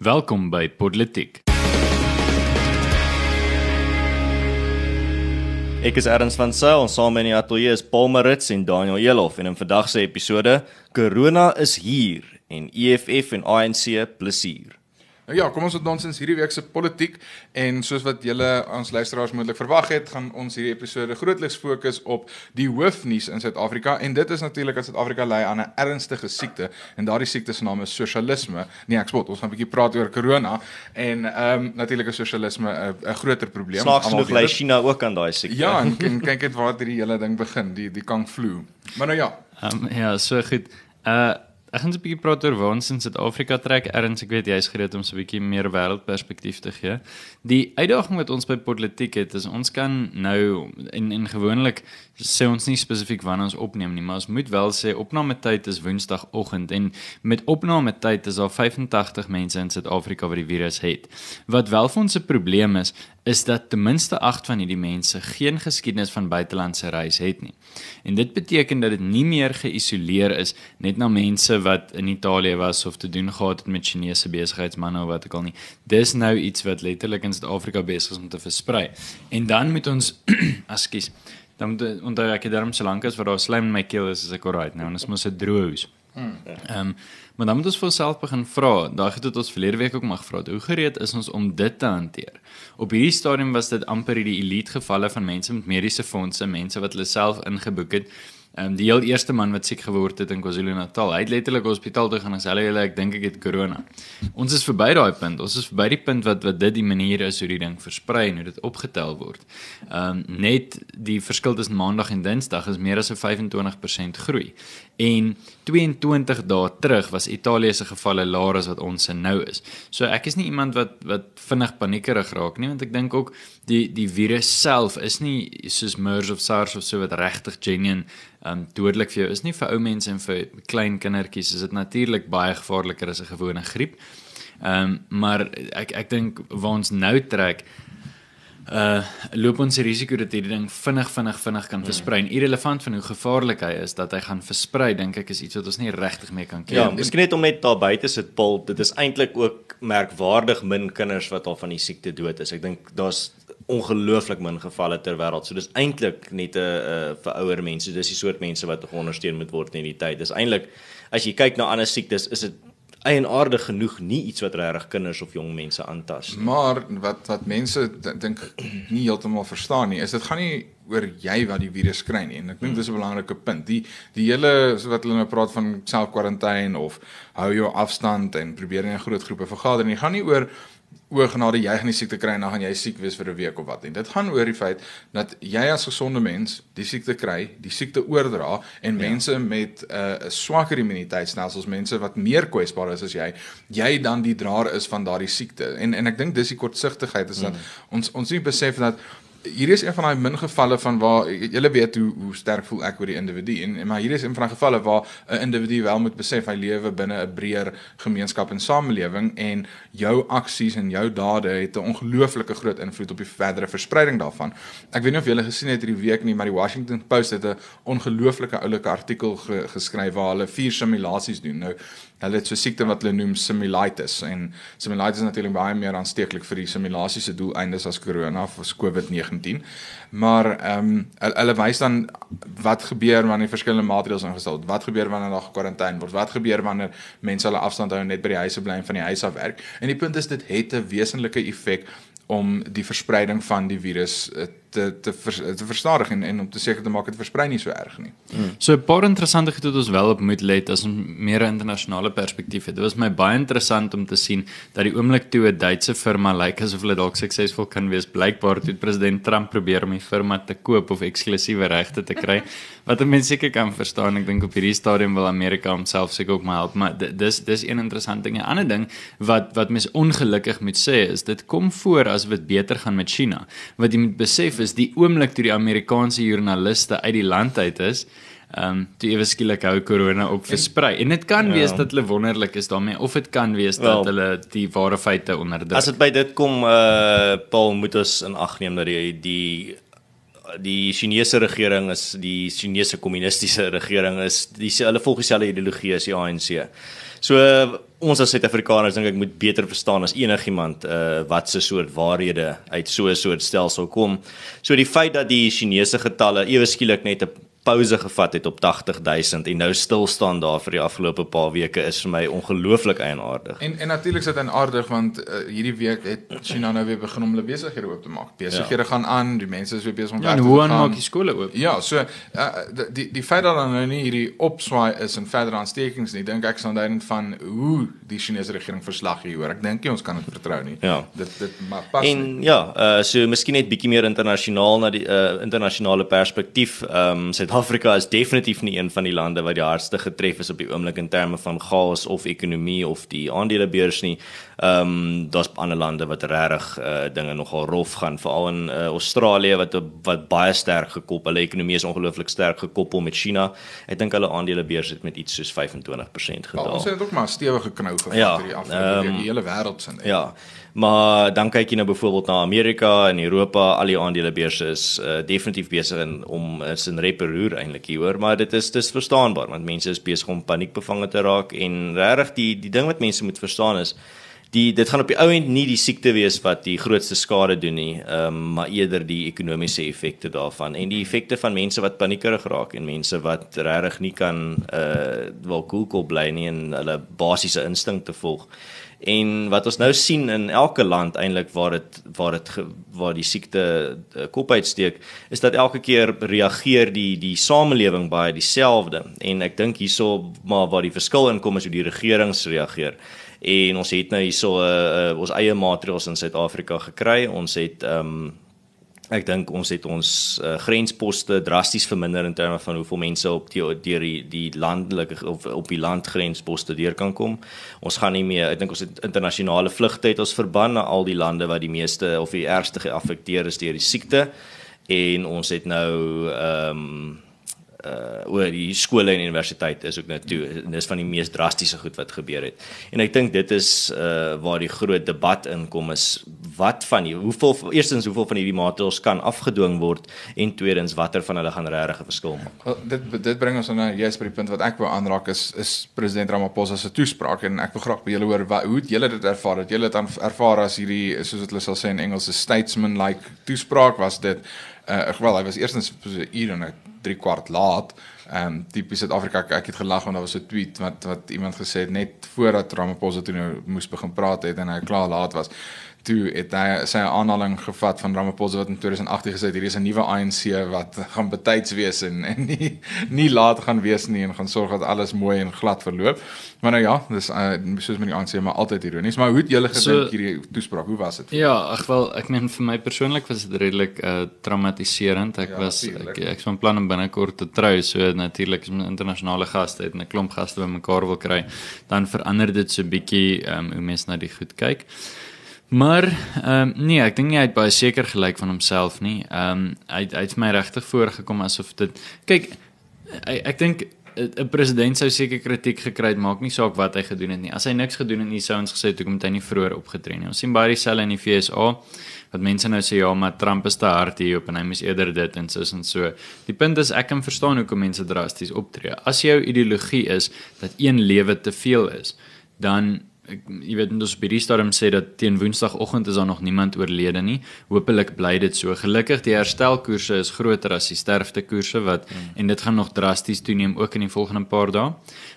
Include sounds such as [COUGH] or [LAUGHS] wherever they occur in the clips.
Welkom by Politiek. Ek is Erns van Sail, ons saam in die ateljee is Paul Marits en Daniel Elof en in vandag se episode Corona is hier en EFF en ANC plesier. Nou ja, kom ons het ons hierdie week se politiek en soos wat julle ons luisteraars moontlik verwag het, gaan ons hierdie episode grootliks fokus op die hoofnuus in Suid-Afrika en dit is natuurlik dat Suid-Afrika ly aan 'n ernstige siekte en daardie siekte se naam is sosialisme. Nee, ek spot, ons gaan 'n bietjie praat oor corona en ehm um, natuurlik is sosialisme 'n 'n groter probleem. Snaaks genoeg lê China ook aan daai siekte. Ja, en, en kyk net waar hierdie hele ding begin, die die Kang flu. Maar nou ja. Ehm um, ja, so goed. Uh Ek gaan 'n bietjie praat oor waar ons in Suid-Afrika trek. Erns, ek weet jy's gereed om so 'n bietjie meer wêreldperspektief te gee. Die uitdaging wat ons by politiek het, is ons kan nou en en gewoonlik sê ons nie spesifiek wanneer ons opneem nie, maar ons moet wel sê opname tyd is Woensdagoggend en met opname tyd is daar 85 mense in Suid-Afrika wat die virus het. Wat wel vir ons 'n probleem is, is dat ten minste 8 van hierdie mense geen geskiedenis van buitelandse reis het nie. En dit beteken dat dit nie meer geïsoleer is net na mense wat in Italië was of te doen gehad het met Chinese besigheidsmense of wat ook al nie. Dis nou iets wat letterlik in Suid-Afrika besig is om te versprei. En dan moet ons [CLEARS THROAT] askies dan moet onder ek daarom so lank as wat daar slijm in my keel is, is ek alright nou. Ons moet se droos. Hmm. Ehm um, maar dan moet ons vir onsself begin vra. Daai het ons verlede week ook maar gevra. Hoe gereed is ons om dit te hanteer? Op hierdie stadium was dit amper die elite gevalle van mense met mediese fondse, mense wat hulle self ingeboek het. Ehm um, die heel eerste man wat siek geword het in KwaZulu-Natal, hy het letterlik hospitaal toe gaan en sê hulle ek dink ek het corona. Ons is verby daai punt. Ons is verby die punt wat wat dit die manier is hoe die ding versprei en hoe dit opgetel word. Ehm um, net die verskil tussen maandag en dinsdag is meer as 'n 25% groei. En 22 dae terug was Italië se gevalle laer as wat ons se nou is. So ek is nie iemand wat wat vinnig paniekerig raak nie want ek dink ook die die virus self is nie soos MERS of SARS of so wat regtig genuine um dodelik vir jou is nie vir ou mense en vir klein kindertjies is dit natuurlik baie gevaarliker as 'n gewone griep. Um maar ek ek dink waar ons nou trek uh loop ons die risiko dat hierdie ding vinnig vinnig vinnig kan versprei. Mm. Irrelevant van hoe gevaarlik hy is dat hy gaan versprei, dink ek is iets wat ons nie regtig mee kan keer. Ja, miskien net om net daar buite sit Paul, dit is eintlik ook merkwaardig min kinders wat al van die siekte dood is. Ek dink daar's ongelooflik min gevalle ter wêreld. So dis eintlik net 'n uh, vir ouer mense. Dis die soort mense wat ondersteun moet word in die tyd. Dis eintlik as jy kyk na ander siektes, is dit eienaardig genoeg nie iets wat regtig kinders of jong mense aantas nie. Maar wat wat mense dink [CLEARS THROAT] nie heeltemal verstaan nie, is dit gaan nie oor jy wat die virus kry nie. En ek dink dis 'n belangrike punt. Die die hele wat hulle nou praat van self-kwarantyne of hou jou afstand en probeer in 'n groot groepe vergader nie, gaan nie oor o genade jy gaan die siekte kry en dan gaan jy siek wees vir 'n week of wat nie. Dit gaan oor die feit dat jy as gesonde mens die siekte kry, die siekte oordra en ja. mense met 'n uh, swakker immuniteitstelsels, mense wat meer kwesbaar is as jy, jy dan die draer is van daardie siekte. En en ek dink dis die kortsigtigheid is dat mm. ons ons nie besef dat hier is een van daai min gevalle van waar julle weet hoe hoe sterk voel ek oor die individu en, en maar hier is een van daai gevalle waar 'n individu wel moet besef hy lewe binne 'n breër gemeenskap en samelewing en jou aksies en jou dade het 'n ongelooflike groot invloed op die verdere verspreiding daarvan. Ek weet nie of julle gesien het hierdie week nie, maar die Washington Post het 'n ongelooflike oulike artikel ge, geskryf waar hulle vier simulasies doen. Nou Hulle het so 'n siekte wat hulle noem simulitis en simulitis is natuurlik baie meer aansteeklik vir die simulasie se doeleindes as corona of as COVID-19. Maar ehm um, hulle wys dan wat gebeur wanneer verskillende maatreëls ingestel word. Wat gebeur wanneer daar gekwarantyne word? Wat gebeur wanneer mense hulle afstand hou net by die huise bly en van die huis af werk? En die punt is dit het 'n wesenlike effek om die verspreiding van die virus eh, te te vers, te verstadig en en om te seker te maak dit versprei nie so erg nie. Hmm. So 'n paar interessante goed wat ons wel op moet let as 'n meer internasionale perspektief het. Dit was my baie interessant om te sien dat die oomblik toe 'n Duitse firma lyk like, asof hulle dalk suksesvol kan wees. Blykbaar het president Trump probeer om die firma te koop of eksklusiewe regte te kry. [LAUGHS] wat mense seker kan verstaan. Ek dink op hierdie stadium wil Amerika homself seker ook maar help, maar dis dis een interessante ding. 'n Ander ding wat wat mense ongelukkig moet sê is dit kom voor as dit beter gaan met China. Wat jy moet besef is die oomblik toe die Amerikaanse joernaliste uit die land uit is, ehm um, toe ewe skielik hou corona op versprei. En dit kan ja. wees dat hulle wonderlik is daarmee of dit kan wees well, dat hulle die ware feite onderdruk. As dit by dit kom, uh Paul moet ons in ag neem dat die die die Chinese regering is die Chinese kommunistiese regering is die hulle volg dieselfde ideologie as die ANC. So ons as Suid-Afrikaners dink ek moet beter verstaan as enigiemand uh wat se soort waarhede uit so 'n soort stelsel kom. So die feit dat die Chinese getalle ewe skielik net 'n pouse gevat het op 80000 en nou stil staan daar vir die afgelope paar weke is vir my ongelooflik eienaardig. En en natuurlik is dit aardig want uh, hierdie week het China nou weer begin om hulle besighede oop te maak. Besighede ja. gaan aan, die mense is weer besig om ja, werk te doen. Ja, hoe maak die skole oop? Ja, so uh, die die feit dat dan nou nie hierdie opswaai is en verder aanstekings nie, dink ek staan duidend van hoe die Chinese regering verslag hieroor. Ek dink nie ons kan dit vertrou nie. Ja. Dit dit maar pas. En nie. ja, uh, so miskien net bietjie meer internasionaal na die uh, internasionale perspektief. Ehm um, Suid-Afrika is definitief nie een van die lande wat die hardste getref is op die oomblik in terme van chaos of ekonomie of die aandelebeurs nie. Ehm um, daar's ander lande wat regtig uh, dinge nogal rof gaan, veral in uh, Australië wat wat baie sterk gekoppel, hulle ekonomie is ongelooflik sterk gekoppel met China. Ek dink hulle aandelebeurs het met iets soos 25% gedaal. Ja, ons het ook maar stewige knou gevat ja, hierdie afgelope um, die hele wêreld se. Ja. Maar dan kyk jy nou byvoorbeeld na Amerika en Europa, al die aandelebeurse is uh, definitief besig in om is in reperoer eintlik hier hoor, maar dit is dis verstaanbaar want mense is besig om paniekbevange te raak. En regtig die die ding wat mense moet verstaan is die dit gaan op die ou end nie die siekte wees wat die grootste skade doen nie, ehm um, maar eerder die ekonomiese effekte daarvan. En die effekte van mense wat paniekerig raak en mense wat regtig nie kan uh wel cool cool bly nie en hulle basiese instinkte volg. En wat ons nou sien in elke land eintlik waar dit waar dit waar die siekte uh, kop uitsteek, is dat elke keer reageer die die samelewing baie dieselfde. En ek dink hierso maar waar die verskil inkom is hoe die regerings reageer en ons het nou hierso uh, uh, ons eie maatreëls in Suid-Afrika gekry. Ons het ehm um, ek dink ons het ons uh, grensposte drasties verminder in terme van hoeveel mense op die deur die die landelike of op die landgrensposte deur kan kom. Ons gaan nie meer, ek dink ons het internasionale vlugte het ons verbân na al die lande wat die meeste of die ergste geaffekteer is deur die siekte en ons het nou ehm um, uh oor die skole en universiteite is ook nou toe en dis van die mees drastiese goed wat gebeur het. En ek dink dit is uh waar die groot debat inkom is wat van die hoeveel eerstens hoeveel van hierdie maatreëls kan afgedwing word en tweedens watter van hulle gaan regtig 'n verskil maak. Well, dit dit bring ons nou juist by die punt wat ek wou aanraak is is president Ramaphosa se toespraak en ek wil graag by julle hoor wat, hoe het julle dit ervaar? Het julle dit ervaar as hierdie soos wat hulle sal sê in Engels 'n statesman like toespraak was dit uh wel hy was eerstens so 'n uur en 'n 3 kwart laat. Ehm um, tipies Suid-Afrika ek het gelag want daar was 'n tweet wat wat iemand gesê het net voordat Ramaphosa toe nou moes begin praat het en hy klaar laat was toe het hy sy aanhaling gevat van Ramaphosa wat in 2018 gesê het hier is 'n nuwe ANC wat gaan betyds wees en, en nie nie laat gaan wees nie en gaan sorg dat alles mooi en glad verloop. Maar nou ja, dis uh, soos met die ANC maar altyd ironies, maar hoe het julle gedink so, hierdie toespraak? Hoe was dit? Ja, ag wel, ek meen vir my persoonlik was dit redelik uh, traumatiserend. Ek ja, was ek, ek was van plan om binnekort te trou, so natuurlik is 'n internasionale gaste het 'n klomp gaste bymekaar wil kry, dan verander dit so bietjie um, hoe mense na die goed kyk. Maar ehm um, nee, ek dink nie hy het baie seker gelyk van homself nie. Ehm um, hy hy het my regtig voorgekom asof dit kyk hy, ek dink 'n president sou seker kritiek gekry het, maak nie saak wat hy gedoen het nie. As hy niks gedoen het nie, sou ons gesê het hoekom het hy nie vroeër opgetree nie. Ons sien baie dieselfde in die FSA wat mense nou sê ja, maar Trump is te hard hier op en hy mis eerder dit en soos en so. Die punt is ek kan verstaan hoekom mense drasties optree. As jou ideologie is dat een lewe te veel is, dan ek jy weet ons by die stadium sê dat teen woensdagoggend is daar nog niemand oorlede nie. Hoopelik bly dit so. Gelukkig die herstelkoerse is groter as die sterftekoerse wat hmm. en dit gaan nog drasties toeneem ook in die volgende paar dae.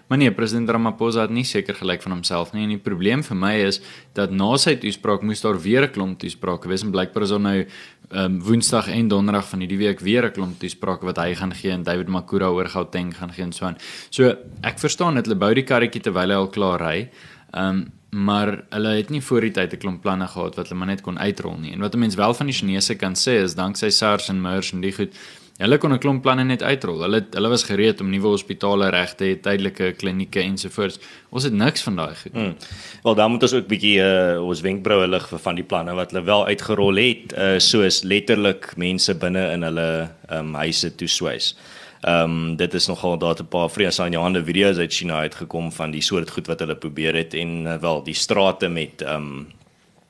Maar nee, president Ramaphosa het nie seker gelyk van homself nie. En die probleem vir my is dat na sy toespraak moes daar weer 'n klomp toesprake wees en blykbaar is daar nou um, woensdag en donderdag van hierdie week weer 'n klomp toesprake wat hy gaan gee en David Makura oor Gauteng gaan gee en so aan. So ek verstaan dit, hulle bou die karretjie terwyl hy al klaar ry. Ehm um, maar hulle het nie voor die tyd 'n klomp planne gehad wat hulle maar net kon uitrol nie. En wat 'n mens wel van die Chinese kan sê is danksy SARS en MERS en die goed, hulle kon 'n klomp planne net uitrol. Hulle hulle was gereed om nuwe hospitale reg te hê, tydelike klinieke ensovoorts. Ons het niks van daai goed. Hmm. Wel dan moet ons ook bietjie uh, ons wenkbroue lig vir van die planne wat hulle wel uitgerol het, uh, soos letterlik mense binne in hulle um, huise toe swys. Ehm um, dit is nogal daar 'n paar vreesaanjaende video's uit China uitgekom van die soort goed wat hulle probeer het en uh, wel die strate met ehm um,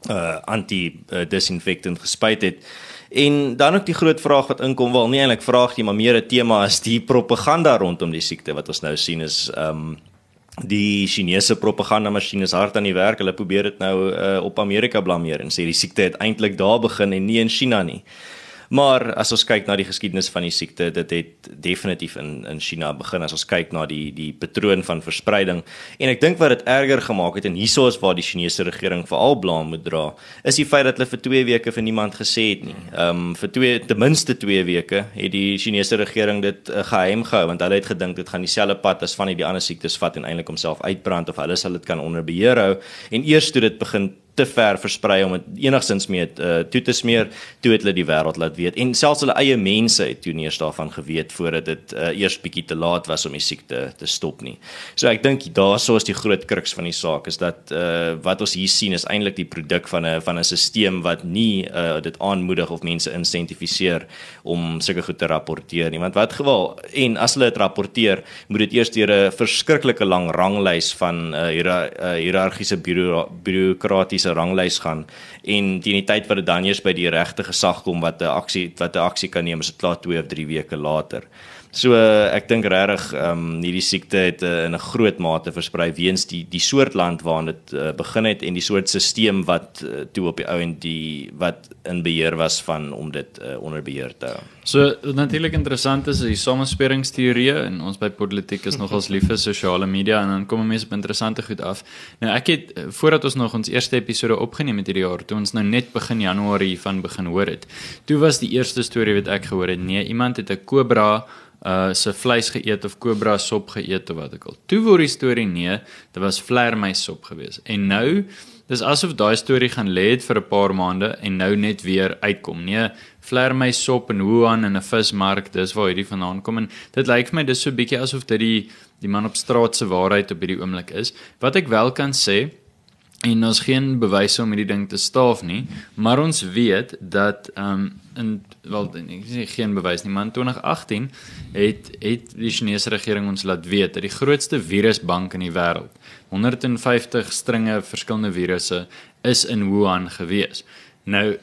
uh anti uh, disinfektant gespuit het. En dan ook die groot vraag wat inkom, wel nie eintlik vraag nie, maar meer 'n tema is die propaganda rondom die siekte wat ons nou sien is um die Chinese propaganda masjiene is hard aan die werk. Hulle probeer dit nou uh, op Amerika blameer en sê die siekte het eintlik daar begin en nie in China nie. Maar as ons kyk na die geskiedenis van die siekte, dit het definitief in in China begin as ons kyk na die die patroon van verspreiding. En ek dink wat dit erger gemaak het en hieso is waar die Chinese regering veral blame moet dra, is die feit dat hulle vir 2 weke vir niemand gesê het nie. Ehm um, vir 2 ten minste 2 weke het die Chinese regering dit uh, geheim gehou want hulle het gedink dit gaan dieselfde pad as van die ander siektes vat en eintlik homself uitbrand of hulle sal dit kan onder beheer hou. En eers toe dit begin te ver versprei om dit enigstens mee uh, toe te smeer toe het hulle die wêreld laat weet en selfs hulle eie mense het toe nie eers daarvan geweet voordat dit uh, eers bietjie te laat was om die siekte te stop nie. So ek dink daarso is die groot kruks van die saak is dat uh, wat ons hier sien is eintlik die produk van 'n van 'n stelsel wat nie uh, dit aanmoedig of mense insentifiseer om sulke goed te rapporteer nie. Want wat geval en as hulle dit rapporteer, moet dit eers deur 'n verskriklike lang ranglys van uh, hiërargiese bureaukratiese se ranglys gaan en teen die tyd wat dit dan eers by die regte gesag kom wat 'n aksie wat 'n aksie kan neem is dit klaar 2 of 3 weke later. So ek dink regtig ehm um, hierdie siekte het uh, in 'n groot mate versprei weens die die soort land waarin dit uh, begin het en die soort stelsel wat uh, toe op die ou en die wat in beheer was van om dit uh, onder beheer te hou. So natuurlik interessant is die samespiringsteorieë en ons by politiek is nogals lief vir sosiale media en dan kom mense op interessante goed af. Nou ek het voordat ons nog ons eerste episode opgeneem het hierdie jaar, toe ons nou net begin Januarie van begin hoor het. Toe was die eerste storie wat ek gehoor het, nee, iemand het 'n kobra uh se vleis geëet of kobra sop geëet of wat ook al. Toe word die storie nee, dit was vleermuis sop gewees. En nou dis asof daai storie gaan lê het vir 'n paar maande en nou net weer uitkom. Nee, vleermuis sop in Wuhan in 'n vismark, dis waar hierdie vandaan kom en dit lyk vir my dis so bietjie asof dit die die man op straat se waarheid op hierdie oomblik is. Wat ek wel kan sê en ons geen bewyse om hierdie ding te staaf nie, maar ons weet dat ehm um, in wel ek sê geen bewys nie, maar in 2018 het het die Chinese regering ons laat weet dat die grootste virusbank in die wêreld, 150 stringe verskillende virusse is in Wuhan gewees. Nou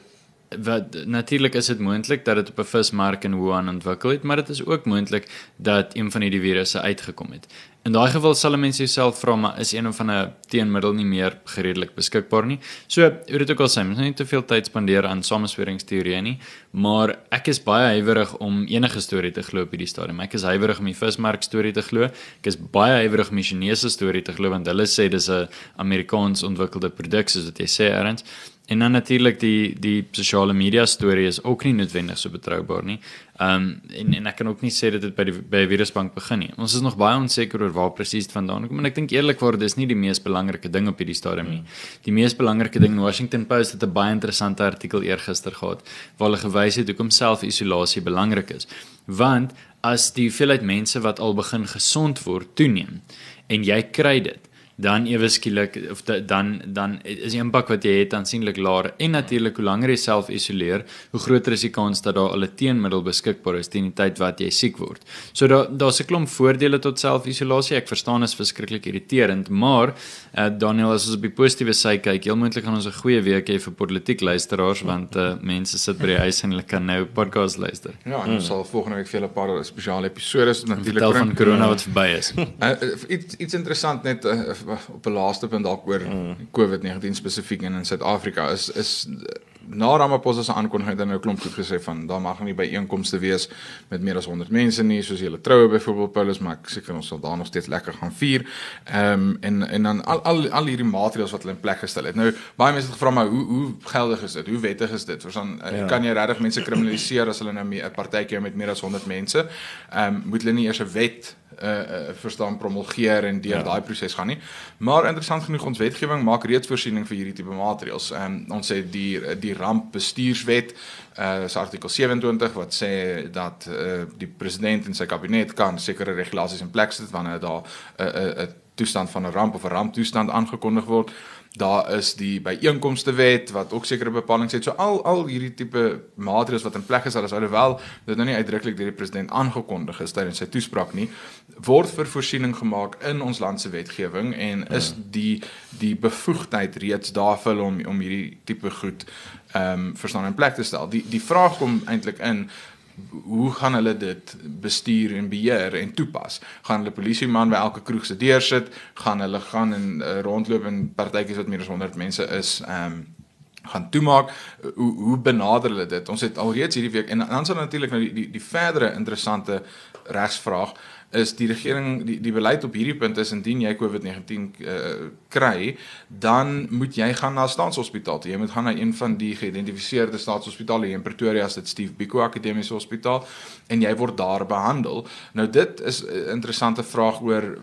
wat natuurlik is dit moontlik dat dit op 'n vismark in Wuhan ontwikkel het, maar dit is ook moontlik dat een van hierdie virusse uitgekom het. In daai geval sal mense jouself vra maar is een of ander teenmiddel nie meer gereedelik beskikbaar nie. So, hoe dit ook al sê, mens moet nie te veel tyd spandeer aan samesweringsteorieë nie, maar ek is baie huiwerig om enige storie te glo op hierdie stadium. Ek is huiwerig om die vismark storie te glo. Ek is baie huiwerig om die Chinese storie te glo want hulle sê dis 'n Amerikaans ontwikkelde produk soos wat jy sê erns. En dan natuurlik die die sosiale media storie is ook nie noodwendig so betroubaar nie. Ehm um, en en ek kan ook nie sê dat dit by die by die virusbank begin nie. Ons is nog baie onseker oor waar presies dit vandaan kom en ek dink eerlikwaar dis nie die mees belangrike ding op hierdie stadium nie. Die mees belangrike ding in Washington Post het 'n baie interessante artikel eergister gehad waar hulle gewys het hoekom selfisolasie belangrik is. Want as die hoeveelheid mense wat al begin gesond word toeneem en jy kry dit dan ewe skielik of da, dan dan is die impak wat jy het aansienlik laer en natuurlik hoe langer jy self isoleer, hoe groter is die kans dat daar al 'n teenmiddel beskikbaar is teen die tyd wat jy siek word. So daar daar's 'n klomp voordele tot selfisolasie. Ek verstaan is verskriklik irriterend, maar uh, Daniel as ons op die positiewe sy kyk, heel moontlik gaan ons 'n goeie week hê vir politiek luisteraars want uh, mense sit by die huis en hulle kan nou podcast luister. Ja, en ons sal volgende week vir julle 'n paar spesiale episode natuurlik bring van corona wat verby is. uh, [LAUGHS] iets iets interessant net uh, op 'n laaste punt dalk oor mm. COVID-19 spesifiek in Suid-Afrika is is na Ramaphosa se aankondiging het hy nou klomp goed gesê van daar mag nie by einkomste wees met meer as 100 mense nie soos julle troue byvoorbeeld Paulus maar ek seker ons sal daar nog steeds lekker gaan vier. Ehm um, en en dan al al al hierdie maatreëls wat hulle in plek gestel het. Nou baie mense het gevra maar hoe hoe geldig is dit? Hoe wettig is dit? Verstaan eh, ja. kan jy regtig mense kriminaliseer as hulle nou 'n partytjie met meer as 100 mense? Ehm um, moet hulle nie eers 'n wet uh, uh verstaan promulgeer en deur ja. daai proses gaan nie. Maar interessant genoeg ons wetgewing maak reeds voorsiening vir hierdie tipe maatreëls. Ehm um, ons sê die die rampbestuurswet uh is artikel 27 wat sê dat uh die president en sy kabinet kan sekere regulasies in plek sit wanneer daar 'n uh, 'n uh, uh, toestand van 'n ramp of 'n ramptoestand aangekondig word. Daar is die byeenkomste wet wat ook sekere bepalinge het. So al al hierdie tipe maatreëls wat in plek is, alhoewel dit nou nie uitdruklik deur die president aangekondig is tydens sy toespraak nie, word vir voorsiening gemaak in ons land se wetgewing en is die die bevoegdheid reeds daar vir hulle om om hierdie tipe goed ehm um, verstaan in plek te stel. Die die vraag kom eintlik in hoe gaan hulle dit bestuur en beheer en toepas? Gaan hulle polisieman by elke kroeg se deur sit? Gaan hulle gaan en uh, rondloop in partytjies wat meer as 100 mense is? Ehm um, gaan toemaak hoe hoe benader hulle dit ons het alreeds hierdie week en dan sal natuurlik nou die die die verdere interessante regsvraag is die regering die die beleid op hierdie punt is indien jy COVID-19 uh, eh, kry, dan moet jy gaan na staatshospitaal. Jy moet gaan na een van die geïdentifiseerde staatshospitale hier in Pretoria, dit Steve Biko Akademiese Hospitaal en jy word daar behandel. Nou dit is 'n interessante vraag oor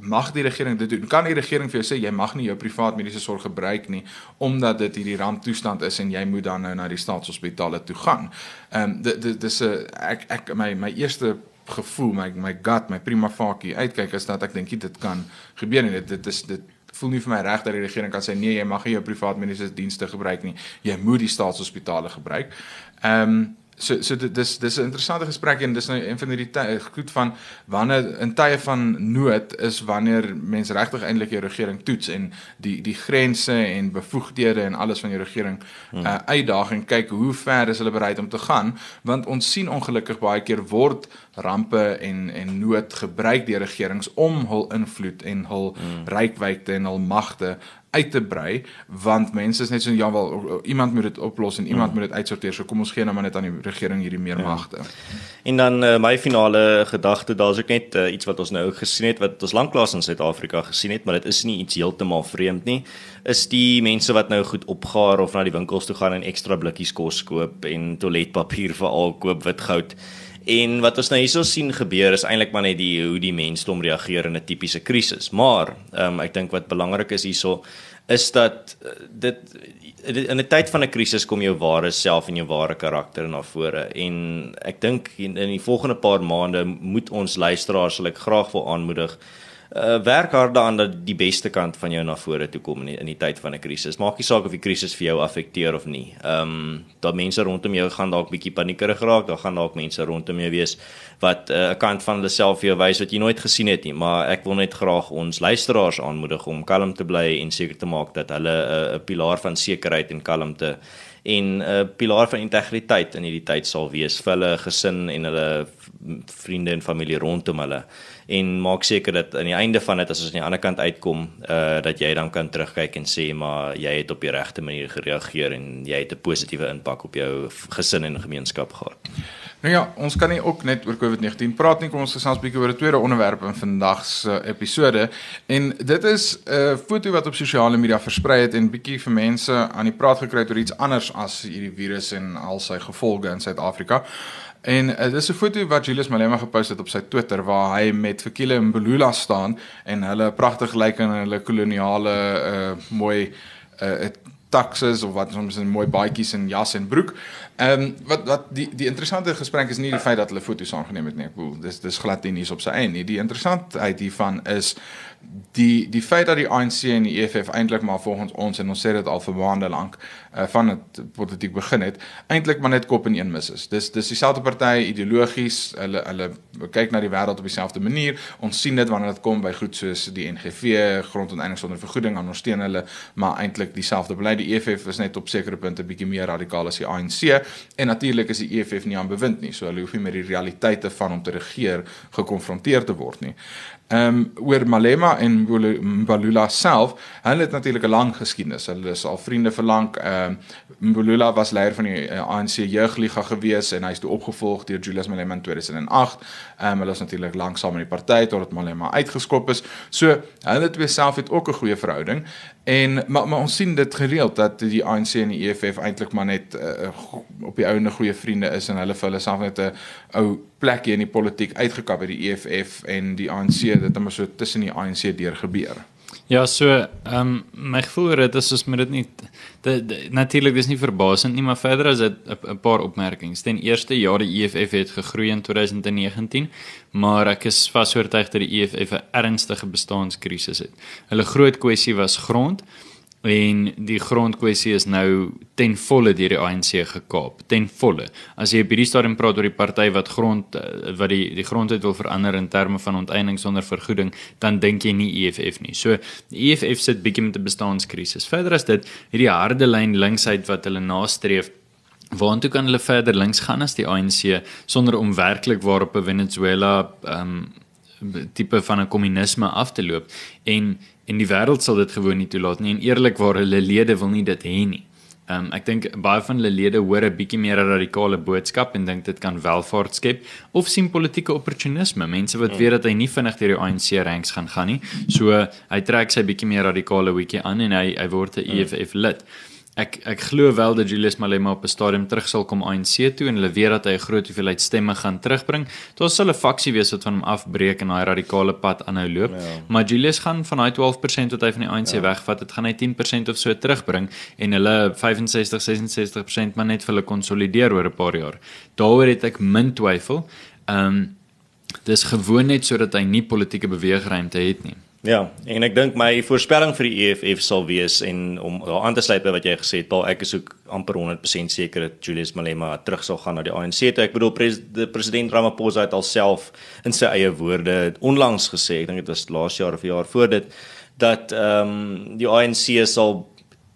mag die regering dit doen? Kan die regering vir jou sê jy mag nie jou privaat mediese sorg gebruik nie omdat dit hierdie ramptoestand is en jy moet dan nou na die staatshospitale toe gaan? Ehm um, dit dit is 'n ek ek my my eerste gevoel my my gut my prima facie uitkyk is dat ek dink dit kan gebeur en dit dit is dit voel nie vir my reg dat die regering kan sê nee jy mag nie jou privaat mediese dienste gebruik nie jy moet die staatshospitale gebruik. Ehm um, so so dit dis dis 'n interessante gesprek en dis nou een van die goed van wanneer in tye van nood is wanneer mense regtig eintlik die regering toets en die die grense en bevoegdhede en alles van die regering hmm. uh, uitdaag en kyk hoe ver is hulle bereid om te gaan want ons sien ongelukkig baie keer word rampe en en nood gebruik deur regerings om hul invloed en hul hmm. rykwyte en hul magte uit te brei want mense is net so ja wel iemand moet dit oplos en iemand mm. moet dit uitsorteer so kom ons gee nou maar net aan die regering hierdie meer ja. magte. En dan uh, my finale gedagte daar's ook net uh, iets wat ons nou gesien het wat ons lanklaas in Suid-Afrika gesien het maar dit is nie iets heeltemal vreemd nie is die mense wat nou goed opgaar of na die winkels toe gaan en ekstra blikkies kos koop en toiletpapier vir al koop wit goud En wat ons nou hierso sien gebeur is eintlik maar net die hoe die mensdom reageer in 'n tipiese krisis. Maar ehm um, ek dink wat belangrik is hierso is dat uh, dit in 'n tyd van 'n krisis kom jou ware self en jou ware karakter na vore en ek dink in, in die volgende paar maande moet ons luisteraars sal ek graag wil aanmoedig uh, werk hard daaraan dat die beste kant van jou na vore toe kom in die, in die tyd van 'n krisis. Maak nie saak of die krisis vir jou affekteer of nie. Ehm um, daar mense rondom jou gaan dalk bietjie paniekerig raak, daar gaan dalk mense rondom jou wees wat eh, 'n uh, kant van hulle self vir jou wys wat jy nooit gesien het nie, maar ek wil net graag ons luisteraars aanmoedig om kalm te bly en seker te maak dat hulle eh, 'n uh, pilaar van sekerheid en kalmte en 'n uh, pilaar van integriteit in hierdie tyd sal wees vir hulle gesin en hulle vriende en familie rondom hulle en maak seker dat aan die einde van dit as ons aan die ander kant uitkom uh dat jy dan kan terugkyk en sê maar jy het op die regte manier gereageer en jy het 'n positiewe impak op jou gesin en gemeenskap gehad. Nou ja, ons kan nie ook net oor COVID-19 praat nie. Kom ons gesels 'n bietjie oor 'n tweede onderwerp in vandag se episode. En dit is 'n foto wat op sosiale media versprei het en bietjie vir mense aan die praat gekry het oor iets anders as hierdie virus en al sy gevolge in Suid-Afrika. En uh, dis 'n foto wat Julius Malema gepost het op sy Twitter waar hy met Fikile Mbulula staan en hulle pragtig lyk in hulle koloniale uh mooi uh taxes of wat soms 'n mooi baadjies en jas en broek. Ehm um, wat wat die die interessante gesprek is nie die feit dat hulle foto's aangeneem het nie. Ek bedoel dis dis glad nie hier op sy eie nie. Die interessantheid hiervan is die die feit dat die ANC en die EFF eintlik maar volgens ons en ons sê dit al vir maande lank uh, van dit politiek begin het eintlik maar net kop in een mis is. Dis dis dieselfde party ideologies, hulle hulle kyk na die wêreld op dieselfde manier. Ons sien dit wanneer dit kom by goed soos die NGV, grondonteiening sonder vergoeding, aan ons steun hulle, maar eintlik dieselfde beleid. Die EFF is net op sekere punte bietjie meer radikaal as die ANC en natuurlik is die EFF nie aan bewind nie, so hulle hoef nie met die realiteite van om te regeer gekonfronteer te word nie. Ehm um, oor Malema en Mbalula self, hulle het natuurlik 'n lang geskiedenis. Hulle is al vriende vir lank. Ehm um, Mbalula was leier van die uh, eh, ANC jeugliga gewees en hy's toe opgevolg deur Julius Malema in 2008. Ehm um, hulle is natuurlik lank saam in die party totdat Malema uitgeskop is. So, hulle twee self het ook 'n goeie verhouding. En maar, maar ons sien dit gereeld dat die ANC en die EFF eintlik maar net uh, op die ouene goeie vriende is en hulle vir hulle self net 'n ou plekjie in die politiek uitgekap het die EFF en die ANC dit het maar so tussen die ANC deur gebeur. Ja, so ehm um, my gevoel dit is soos met dit nie natuurlik dis nie verbasend nie, maar verder as dit 'n paar opmerkings. Ten eerste, ja, die EFF het gegroei in 2019, maar ek is vasoortuig dat die EFF 'n ernstige bestaanskrisis het. Hulle groot kwessie was grond en die grondkwessie is nou ten volle deur die ANC gekaap. Ten volle. As jy op hierdie stadium praat oor die party wat grond eh, wat die die grondwet wil verander in terme van onteiening sonder vergoeding dan dink jy nie EFF nie. So die EFF sit bietjie met 'n bestaanskrisis verder as dit hierdie harde lyn linksheid wat hulle nastreef Waartoe kan hulle verder links gaan as die ANC sonder om werklik waarop 'n Venezuela ehm um, tipe van 'n kommunisme af te loop en en die wêreld sal dit gewoon nie toelaat nie en eerlikwaar hulle lede wil nie dit hê nie. Ehm um, ek dink baie van hulle lede hoor 'n bietjie meer 'n radikale boodskap en dink dit kan welvaart skep of sien politieke opportunisme, mense wat weet dat hy nie vinnig deur die ANC ranks gaan gaan nie. So hy trek sy bietjie meer radikale hoetjie aan en hy hy word 'n EFF lid. Mm ek ek glo wel dat Julius Malema op 'n stadium terug sal kom ANC toe en hulle weet dat hy 'n groot hoeveelheid stemme gaan terugbring. Daar sal 'n faksie wees wat van hom afbreek en daai radikale pad aanhou loop. Ja. Maar Julius gaan van daai 12% wat hy van die ANC ja. wegvat, dit gaan hy 10% of so terugbring en hulle 65 66% maar net vir hulle konsolideer oor 'n paar jaar. Daaroor het ek min twyfel. Ehm um, dis gewoon net sodat hy nie politieke beweegruimte het nie. Ja, en ek dink my voorspelling vir die EFF sal wees en om aan te sluit by wat jy gesê het, Paul, ek is ook amper 100% seker dat Julius Malema terug sal gaan na die ANC. Toe. Ek bedoel pres, president Ramaphosa het alself in sy eie woorde onlangs gesê, ek dink dit was laas jaar of jaar voor dit dat ehm um, die ANC sal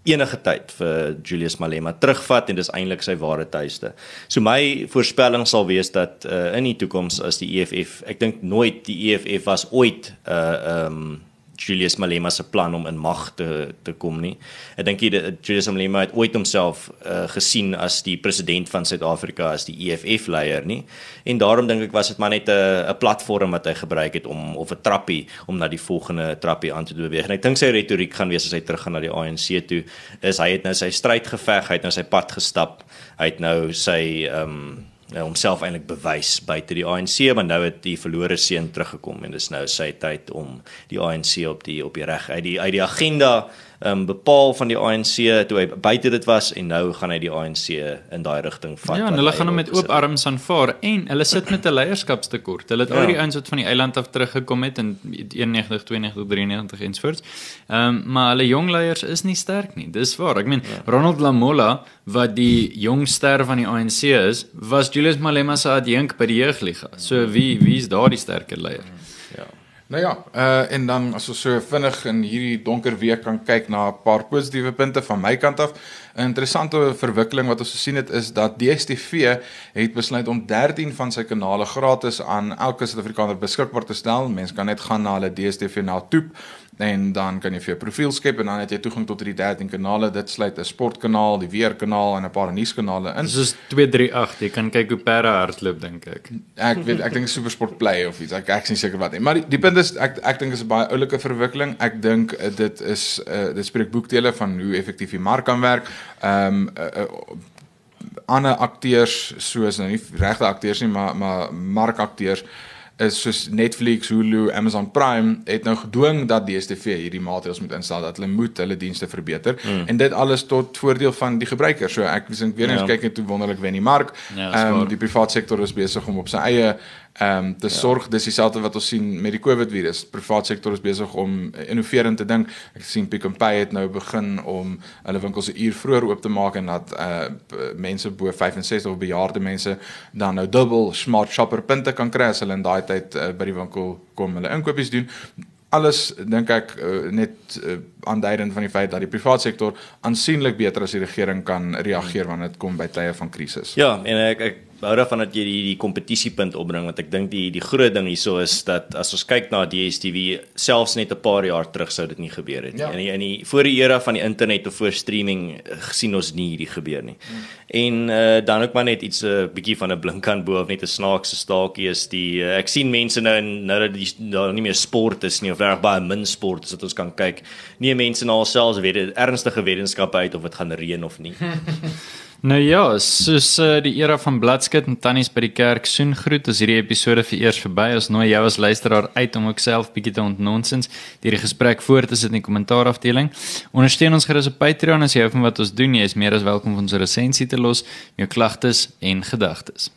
enige tyd vir Julius Malema terugvat en dis eintlik sy ware tuiste. So my voorspelling sal wees dat uh, in die toekoms as die EFF, ek dink nooit die EFF was ooit 'n uh, ehm um, Julius Malema se plan om in mag te te kom nie. Ek dink Julius Malema het ooit homself uh, gesien as die president van Suid-Afrika as die EFF leier nie. En daarom dink ek was dit maar net 'n 'n platform wat hy gebruik het om of 'n trappie om na die volgende trappie aan te beweeg. En ek dink sy retoriek gaan wees as hy terug gaan na die ANC toe, is hy het nou sy stryd geveg, hy het nou sy pad gestap. Hy het nou sy ehm um, homself eintlik bewys buite die ANC maar nou het die verlore seun teruggekom en dis nou sy tyd om die ANC op die op die reg uit die uit die agenda um, bepaal van die ANC toe hy buite dit was en nou gaan hy die ANC in daai rigting vat. Ja, en hulle gaan hom met oop arms aanvaar en hulle sit met 'n leierskapstekort. Hulle het ja. al die ouens wat van die eiland af teruggekom het in 91, 92, 93 ensvoorts. Ehm um, maar hulle jong leiers is nie sterk nie. Dis waar. Ek meen ja. Ronald Lamola wat die jong ster van die ANC is, was Julius Malema se adjunk by die jeugliga. So wie wie is daardie sterker leier? Ja. Nou ja, uh en dan as ons so vinnig in hierdie donker week kan kyk na 'n paar positiewe punte van my kant af. 'n Interessante verwikkeling wat ons gesien het is dat DStv het besluit om 13 van sy kanale gratis aan elke Suid-Afrikaner beskikbaar te stel. Mense kan net gaan na hulle DStv na toe en dan kan jy vir jou profiel skep en dan het jy toegang tot die 13 kanale. Dit sluit 'n sportkanaal, die weerkanaal en 'n paar nuuskanale in. Soos 238, jy kan kyk hoe perde hardloop dink ek. Ek weet ek dink SuperSport Play of iets. Ek ek is nie seker wat nie. Maar die, die punt is ek ek dink is 'n baie oulike verwikkeling. Ek dink uh, dit is uh, dit spreek boekdele van hoe effektief die mark kan werk. Ehm um, uh, uh, ander akteurs soos nou nie regte akteurs nie, maar maar markakteurs is soos Netflix, Hulu, Amazon Prime het nou gedwing dat DStv hierdie maatreëls moet instel dat hulle moet hulle dienste verbeter mm. en dit alles tot voordeel van die gebruiker. So ek dink weer eens ja. kyk net hoe wonderlik wen die mark. Ja, ehm um, die private sektor is besig om op sy eie ehm um, te ja. sorg dis dieselfde wat ons sien met die COVID virus. Private sektor is besig om innoverend te dink. Ek sien Pick n Pay het nou begin om hulle winkels 'n uur vroeër oop te maak en dat uh mense bo 65 of bejaarde mense dan nou dubbel smart shopper punte kan kry as hulle in daai tyd uh, by die winkel kom hulle inkopies doen alles dink ek uh, net uh, aanduidend van die feit dat die private sektor aansienlik beter as die regering kan reageer wanneer dit kom by tye van krisis. Ja, en ek ek hou daarvan dat jy die die kompetisiepunt opbring want ek dink die die groot ding hierso is dat as ons kyk na DStv selfs net 'n paar jaar terug sou dit nie gebeur het nie. Ja. In die, in die voor die era van die internet of voor streaming eh, gesien ons nie hierdie gebeur nie. Hmm. En uh, dan ook maar net iets 'n uh, bietjie van 'n blinkkant bo of net 'n snaakse staaltjie is die uh, ek sien mense nou en nou dat die daar nie meer sport is nie of reg baie min sport is dat ons kan kyk. Nie mense nou alselfs weet ernstige wetenskappe uit of dit gaan reën of nie. [LAUGHS] Nou ja, soos uh, die era van bladskit en tannies by die kerk soen groet, as hierdie episode vir eers verby is, nooi jou as luisteraar uit om ook self bietjie te ontnonsens deur die gesprek voort te sit in die kommentaar afdeling. Ondersteun ons gerus op Patreon as jy hou van wat ons doen. Jy is meer as welkom om ons resensie te los, jou klagtes en gedagtes.